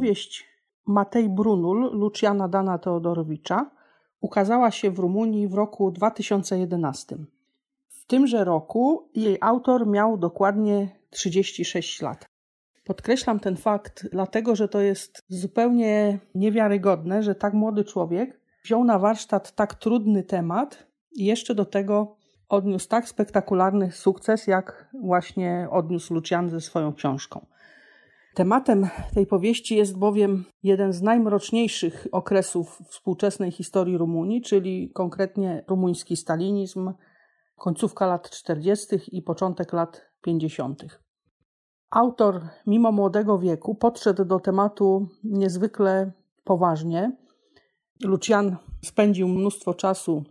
Powieść Matej Brunul Luciana Dana Teodorowicza ukazała się w Rumunii w roku 2011. W tymże roku jej autor miał dokładnie 36 lat. Podkreślam ten fakt, dlatego że to jest zupełnie niewiarygodne, że tak młody człowiek wziął na warsztat tak trudny temat i jeszcze do tego odniósł tak spektakularny sukces, jak właśnie odniósł Lucian ze swoją książką. Tematem tej powieści jest bowiem jeden z najmroczniejszych okresów współczesnej historii Rumunii, czyli konkretnie rumuński stalinizm, końcówka lat 40. i początek lat 50. Autor, mimo młodego wieku, podszedł do tematu niezwykle poważnie. Lucian spędził mnóstwo czasu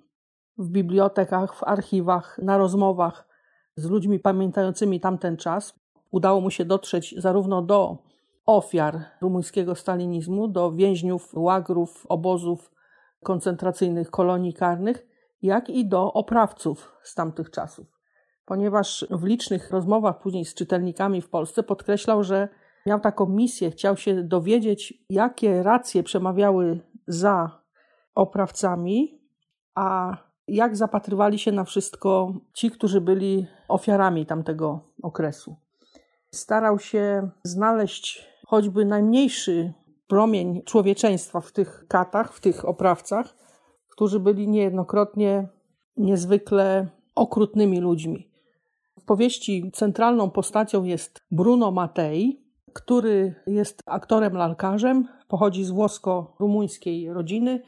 w bibliotekach, w archiwach, na rozmowach z ludźmi pamiętającymi tamten czas. Udało mu się dotrzeć zarówno do ofiar rumuńskiego stalinizmu, do więźniów łagrów, obozów koncentracyjnych, kolonii karnych, jak i do oprawców z tamtych czasów. Ponieważ w licznych rozmowach później z czytelnikami w Polsce podkreślał, że miał taką misję, chciał się dowiedzieć, jakie racje przemawiały za oprawcami, a jak zapatrywali się na wszystko ci, którzy byli ofiarami tamtego okresu. Starał się znaleźć choćby najmniejszy promień człowieczeństwa w tych katach, w tych oprawcach, którzy byli niejednokrotnie niezwykle okrutnymi ludźmi. W powieści centralną postacią jest Bruno Matei, który jest aktorem lalkarzem, pochodzi z włosko-rumuńskiej rodziny,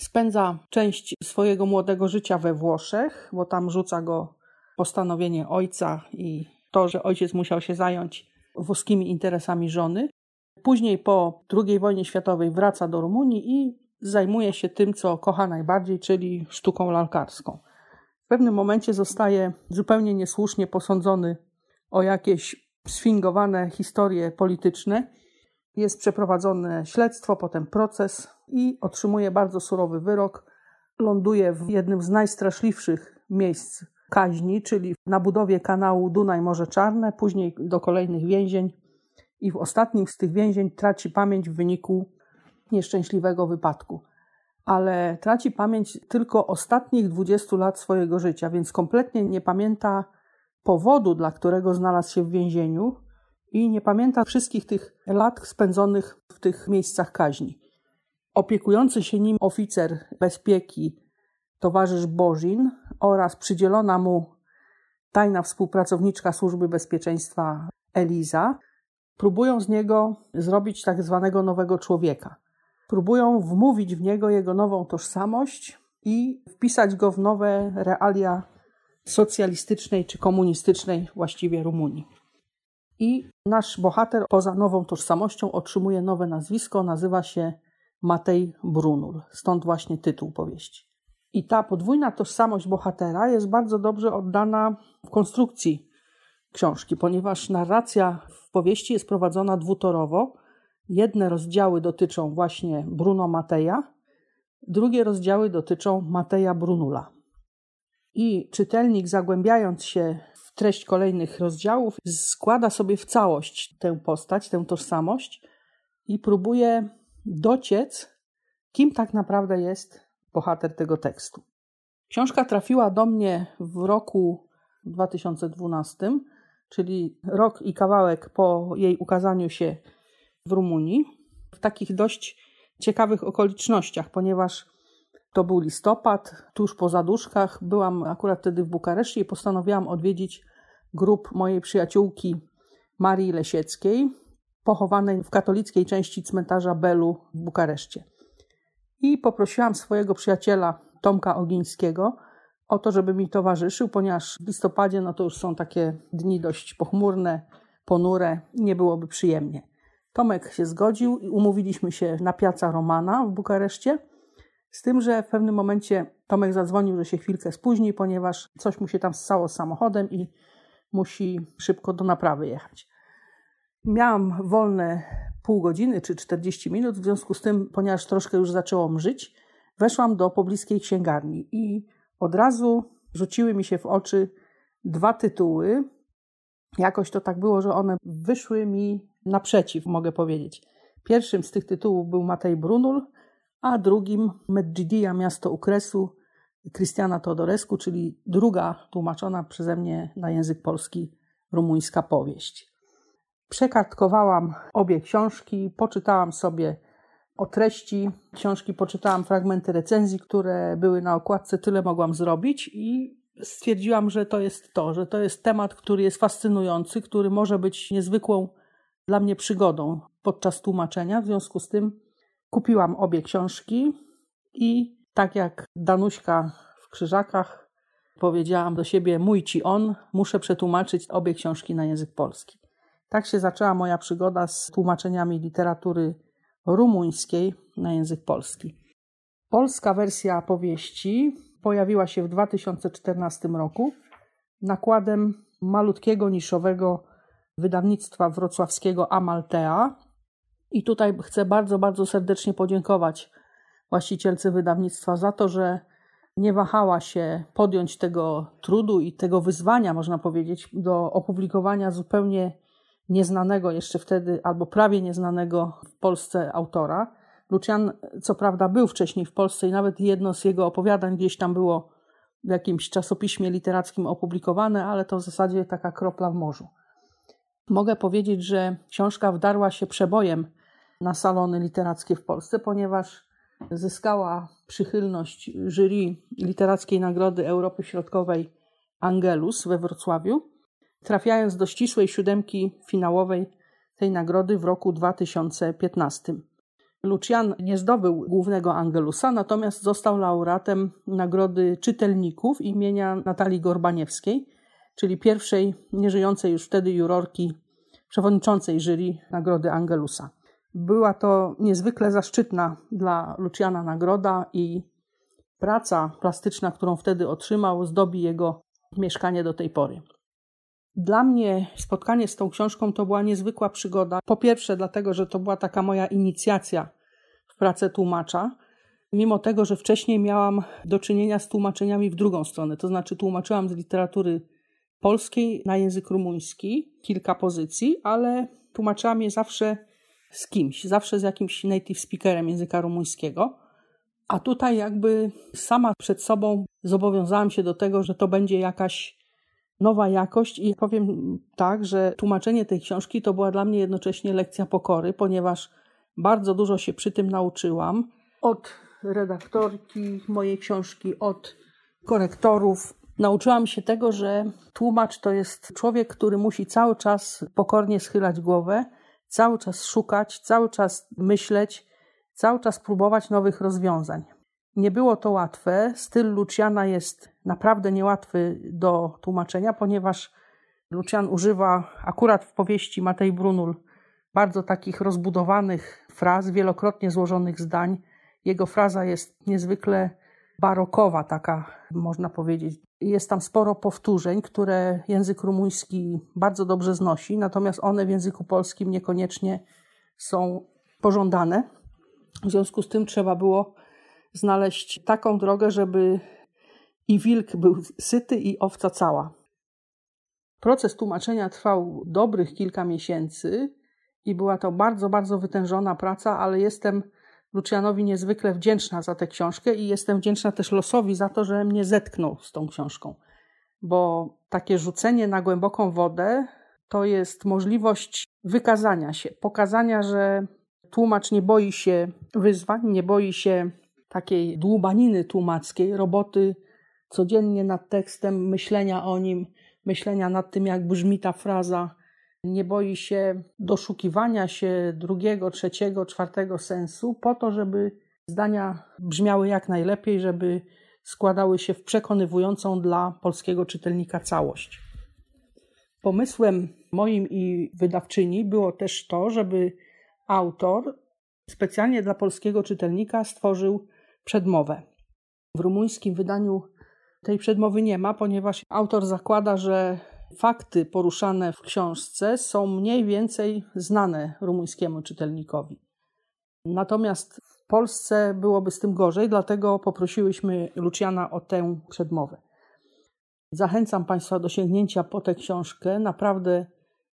spędza część swojego młodego życia we Włoszech, bo tam rzuca go postanowienie ojca i to, że ojciec musiał się zająć włoskimi interesami żony. Później po II wojnie światowej wraca do Rumunii i zajmuje się tym, co kocha najbardziej, czyli sztuką lalkarską. W pewnym momencie zostaje zupełnie niesłusznie posądzony o jakieś sfingowane historie polityczne. Jest przeprowadzone śledztwo, potem proces i otrzymuje bardzo surowy wyrok. Ląduje w jednym z najstraszliwszych miejsc kaźni, czyli na budowie kanału Dunaj-Morze Czarne, później do kolejnych więzień i w ostatnim z tych więzień traci pamięć w wyniku nieszczęśliwego wypadku. Ale traci pamięć tylko ostatnich 20 lat swojego życia, więc kompletnie nie pamięta powodu, dla którego znalazł się w więzieniu i nie pamięta wszystkich tych lat spędzonych w tych miejscach kaźni. Opiekujący się nim oficer bezpieki, towarzysz Bożin oraz przydzielona mu tajna współpracowniczka Służby Bezpieczeństwa Eliza próbują z niego zrobić tak zwanego nowego człowieka. Próbują wmówić w niego jego nową tożsamość i wpisać go w nowe realia socjalistycznej czy komunistycznej właściwie Rumunii. I nasz bohater poza nową tożsamością otrzymuje nowe nazwisko, nazywa się Matej Brunul, stąd właśnie tytuł powieści. I ta podwójna tożsamość bohatera jest bardzo dobrze oddana w konstrukcji książki, ponieważ narracja w powieści jest prowadzona dwutorowo. Jedne rozdziały dotyczą właśnie Bruno Mateja, drugie rozdziały dotyczą Mateja Brunula. I czytelnik, zagłębiając się w treść kolejnych rozdziałów, składa sobie w całość tę postać, tę tożsamość i próbuje dociec, kim tak naprawdę jest bohater tego tekstu. Książka trafiła do mnie w roku 2012 czyli rok i kawałek po jej ukazaniu się w Rumunii, w takich dość ciekawych okolicznościach, ponieważ to był listopad, tuż po zaduszkach. Byłam akurat wtedy w Bukareszcie i postanowiłam odwiedzić grób mojej przyjaciółki Marii Lesieckiej, pochowanej w katolickiej części cmentarza Belu w Bukareszcie. I poprosiłam swojego przyjaciela Tomka Ogińskiego, o to, żeby mi towarzyszył, ponieważ w listopadzie no to już są takie dni dość pochmurne, ponure, nie byłoby przyjemnie. Tomek się zgodził i umówiliśmy się na Piazza Romana w Bukareszcie. Z tym, że w pewnym momencie Tomek zadzwonił, że się chwilkę spóźni, ponieważ coś mu się tam stało z samochodem i musi szybko do naprawy jechać. Miałam wolne pół godziny czy 40 minut, w związku z tym, ponieważ troszkę już zaczęło mrzyć, weszłam do pobliskiej księgarni i od razu rzuciły mi się w oczy dwa tytuły. Jakoś to tak było, że one wyszły mi naprzeciw, mogę powiedzieć. Pierwszym z tych tytułów był Matej Brunul, a drugim Medjidia, miasto Ukresu, Krystiana Todorescu, czyli druga tłumaczona przeze mnie na język polski rumuńska powieść. Przekartkowałam obie książki, poczytałam sobie o treści książki, poczytałam fragmenty recenzji, które były na okładce, tyle mogłam zrobić i stwierdziłam, że to jest to, że to jest temat, który jest fascynujący, który może być niezwykłą dla mnie przygodą podczas tłumaczenia. W związku z tym kupiłam obie książki i tak jak Danuśka w Krzyżakach powiedziałam do siebie mój ci on, muszę przetłumaczyć obie książki na język polski. Tak się zaczęła moja przygoda z tłumaczeniami literatury rumuńskiej na język polski. Polska wersja powieści pojawiła się w 2014 roku nakładem malutkiego, niszowego wydawnictwa wrocławskiego Amaltea. I tutaj chcę bardzo, bardzo serdecznie podziękować właścicielce wydawnictwa za to, że nie wahała się podjąć tego trudu i tego wyzwania, można powiedzieć, do opublikowania zupełnie nieznanego jeszcze wtedy, albo prawie nieznanego w Polsce autora. Lucian, co prawda, był wcześniej w Polsce i nawet jedno z jego opowiadań gdzieś tam było w jakimś czasopiśmie literackim opublikowane, ale to w zasadzie taka kropla w morzu. Mogę powiedzieć, że książka wdarła się przebojem na salony literackie w Polsce, ponieważ zyskała przychylność jury Literackiej Nagrody Europy Środkowej Angelus we Wrocławiu trafiając do ścisłej siódemki finałowej tej nagrody w roku 2015. Lucian nie zdobył głównego Angelusa, natomiast został laureatem nagrody czytelników imienia Natalii Gorbaniewskiej, czyli pierwszej nieżyjącej już wtedy jurorki przewodniczącej jury nagrody Angelusa. Była to niezwykle zaszczytna dla Luciana nagroda i praca plastyczna, którą wtedy otrzymał, zdobi jego mieszkanie do tej pory. Dla mnie spotkanie z tą książką to była niezwykła przygoda. Po pierwsze, dlatego, że to była taka moja inicjacja w pracę tłumacza, mimo tego, że wcześniej miałam do czynienia z tłumaczeniami w drugą stronę, to znaczy tłumaczyłam z literatury polskiej na język rumuński kilka pozycji, ale tłumaczyłam je zawsze z kimś, zawsze z jakimś native speakerem języka rumuńskiego. A tutaj jakby sama przed sobą zobowiązałam się do tego, że to będzie jakaś nowa jakość i powiem tak, że tłumaczenie tej książki to była dla mnie jednocześnie lekcja pokory, ponieważ bardzo dużo się przy tym nauczyłam od redaktorki mojej książki, od korektorów. Nauczyłam się tego, że tłumacz to jest człowiek, który musi cały czas pokornie schylać głowę, cały czas szukać, cały czas myśleć, cały czas próbować nowych rozwiązań. Nie było to łatwe. Styl Luciana jest naprawdę niełatwy do tłumaczenia, ponieważ Lucian używa akurat w powieści Matej Brunul bardzo takich rozbudowanych fraz, wielokrotnie złożonych zdań. Jego fraza jest niezwykle barokowa, taka można powiedzieć. Jest tam sporo powtórzeń, które język rumuński bardzo dobrze znosi, natomiast one w języku polskim niekoniecznie są pożądane. W związku z tym trzeba było znaleźć taką drogę, żeby i wilk był syty i owca cała. Proces tłumaczenia trwał dobrych kilka miesięcy i była to bardzo, bardzo wytężona praca, ale jestem Lucianowi niezwykle wdzięczna za tę książkę i jestem wdzięczna też losowi za to, że mnie zetknął z tą książką. Bo takie rzucenie na głęboką wodę to jest możliwość wykazania się, pokazania, że tłumacz nie boi się wyzwań, nie boi się takiej dłubaniny tłumackiej, roboty codziennie nad tekstem, myślenia o nim, myślenia nad tym, jak brzmi ta fraza. Nie boi się doszukiwania się drugiego, trzeciego, czwartego sensu, po to, żeby zdania brzmiały jak najlepiej, żeby składały się w przekonywującą dla polskiego czytelnika całość. Pomysłem moim i wydawczyni było też to, żeby autor specjalnie dla polskiego czytelnika stworzył przedmowę. W rumuńskim wydaniu tej przedmowy nie ma, ponieważ autor zakłada, że fakty poruszane w książce są mniej więcej znane rumuńskiemu czytelnikowi. Natomiast w Polsce byłoby z tym gorzej, dlatego poprosiłyśmy Luciana o tę przedmowę. Zachęcam Państwa do sięgnięcia po tę książkę. Naprawdę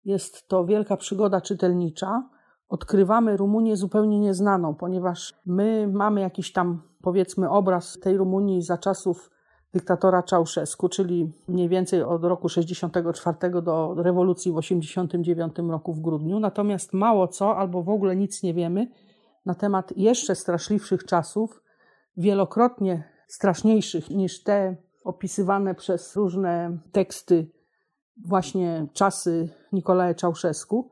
jest to wielka przygoda czytelnicza. Odkrywamy Rumunię zupełnie nieznaną, ponieważ my mamy jakiś tam, powiedzmy, obraz tej Rumunii za czasów dyktatora Czałszewsku, czyli mniej więcej od roku 64 do rewolucji w 89 roku w grudniu. Natomiast mało co albo w ogóle nic nie wiemy na temat jeszcze straszliwszych czasów, wielokrotnie straszniejszych niż te opisywane przez różne teksty właśnie czasy Nikolaja Czałszewsku,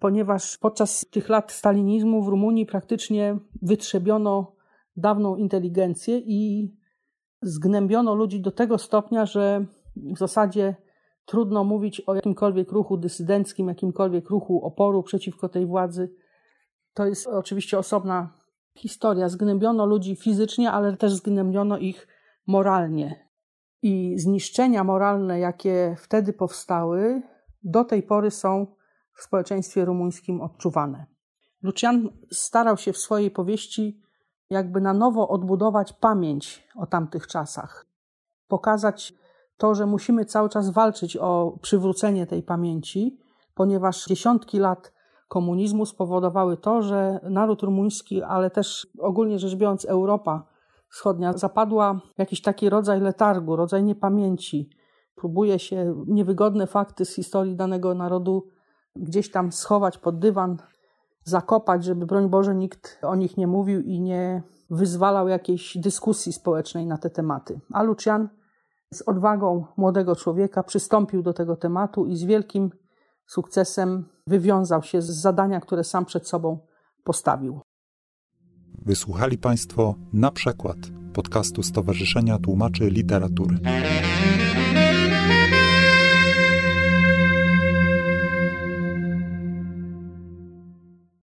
ponieważ podczas tych lat stalinizmu w Rumunii praktycznie wytrzebiono dawną inteligencję i zgnębiono ludzi do tego stopnia, że w zasadzie trudno mówić o jakimkolwiek ruchu dysydenckim, jakimkolwiek ruchu oporu przeciwko tej władzy. To jest oczywiście osobna historia. Zgnębiono ludzi fizycznie, ale też zgnębiono ich moralnie. I zniszczenia moralne, jakie wtedy powstały, do tej pory są w społeczeństwie rumuńskim odczuwane. Lucian starał się w swojej powieści jakby na nowo odbudować pamięć o tamtych czasach, pokazać to, że musimy cały czas walczyć o przywrócenie tej pamięci, ponieważ dziesiątki lat komunizmu spowodowały to, że naród rumuński, ale też ogólnie rzecz biorąc Europa Wschodnia zapadła w jakiś taki rodzaj letargu, rodzaj niepamięci. Próbuje się niewygodne fakty z historii danego narodu gdzieś tam schować pod dywan, zakopać, żeby broń Boże nikt o nich nie mówił i nie wyzwalał jakiejś dyskusji społecznej na te tematy. A Lucian z odwagą młodego człowieka przystąpił do tego tematu i z wielkim sukcesem wywiązał się z zadania, które sam przed sobą postawił. Wysłuchali Państwo na przykład podcastu Stowarzyszenia Tłumaczy Literatury.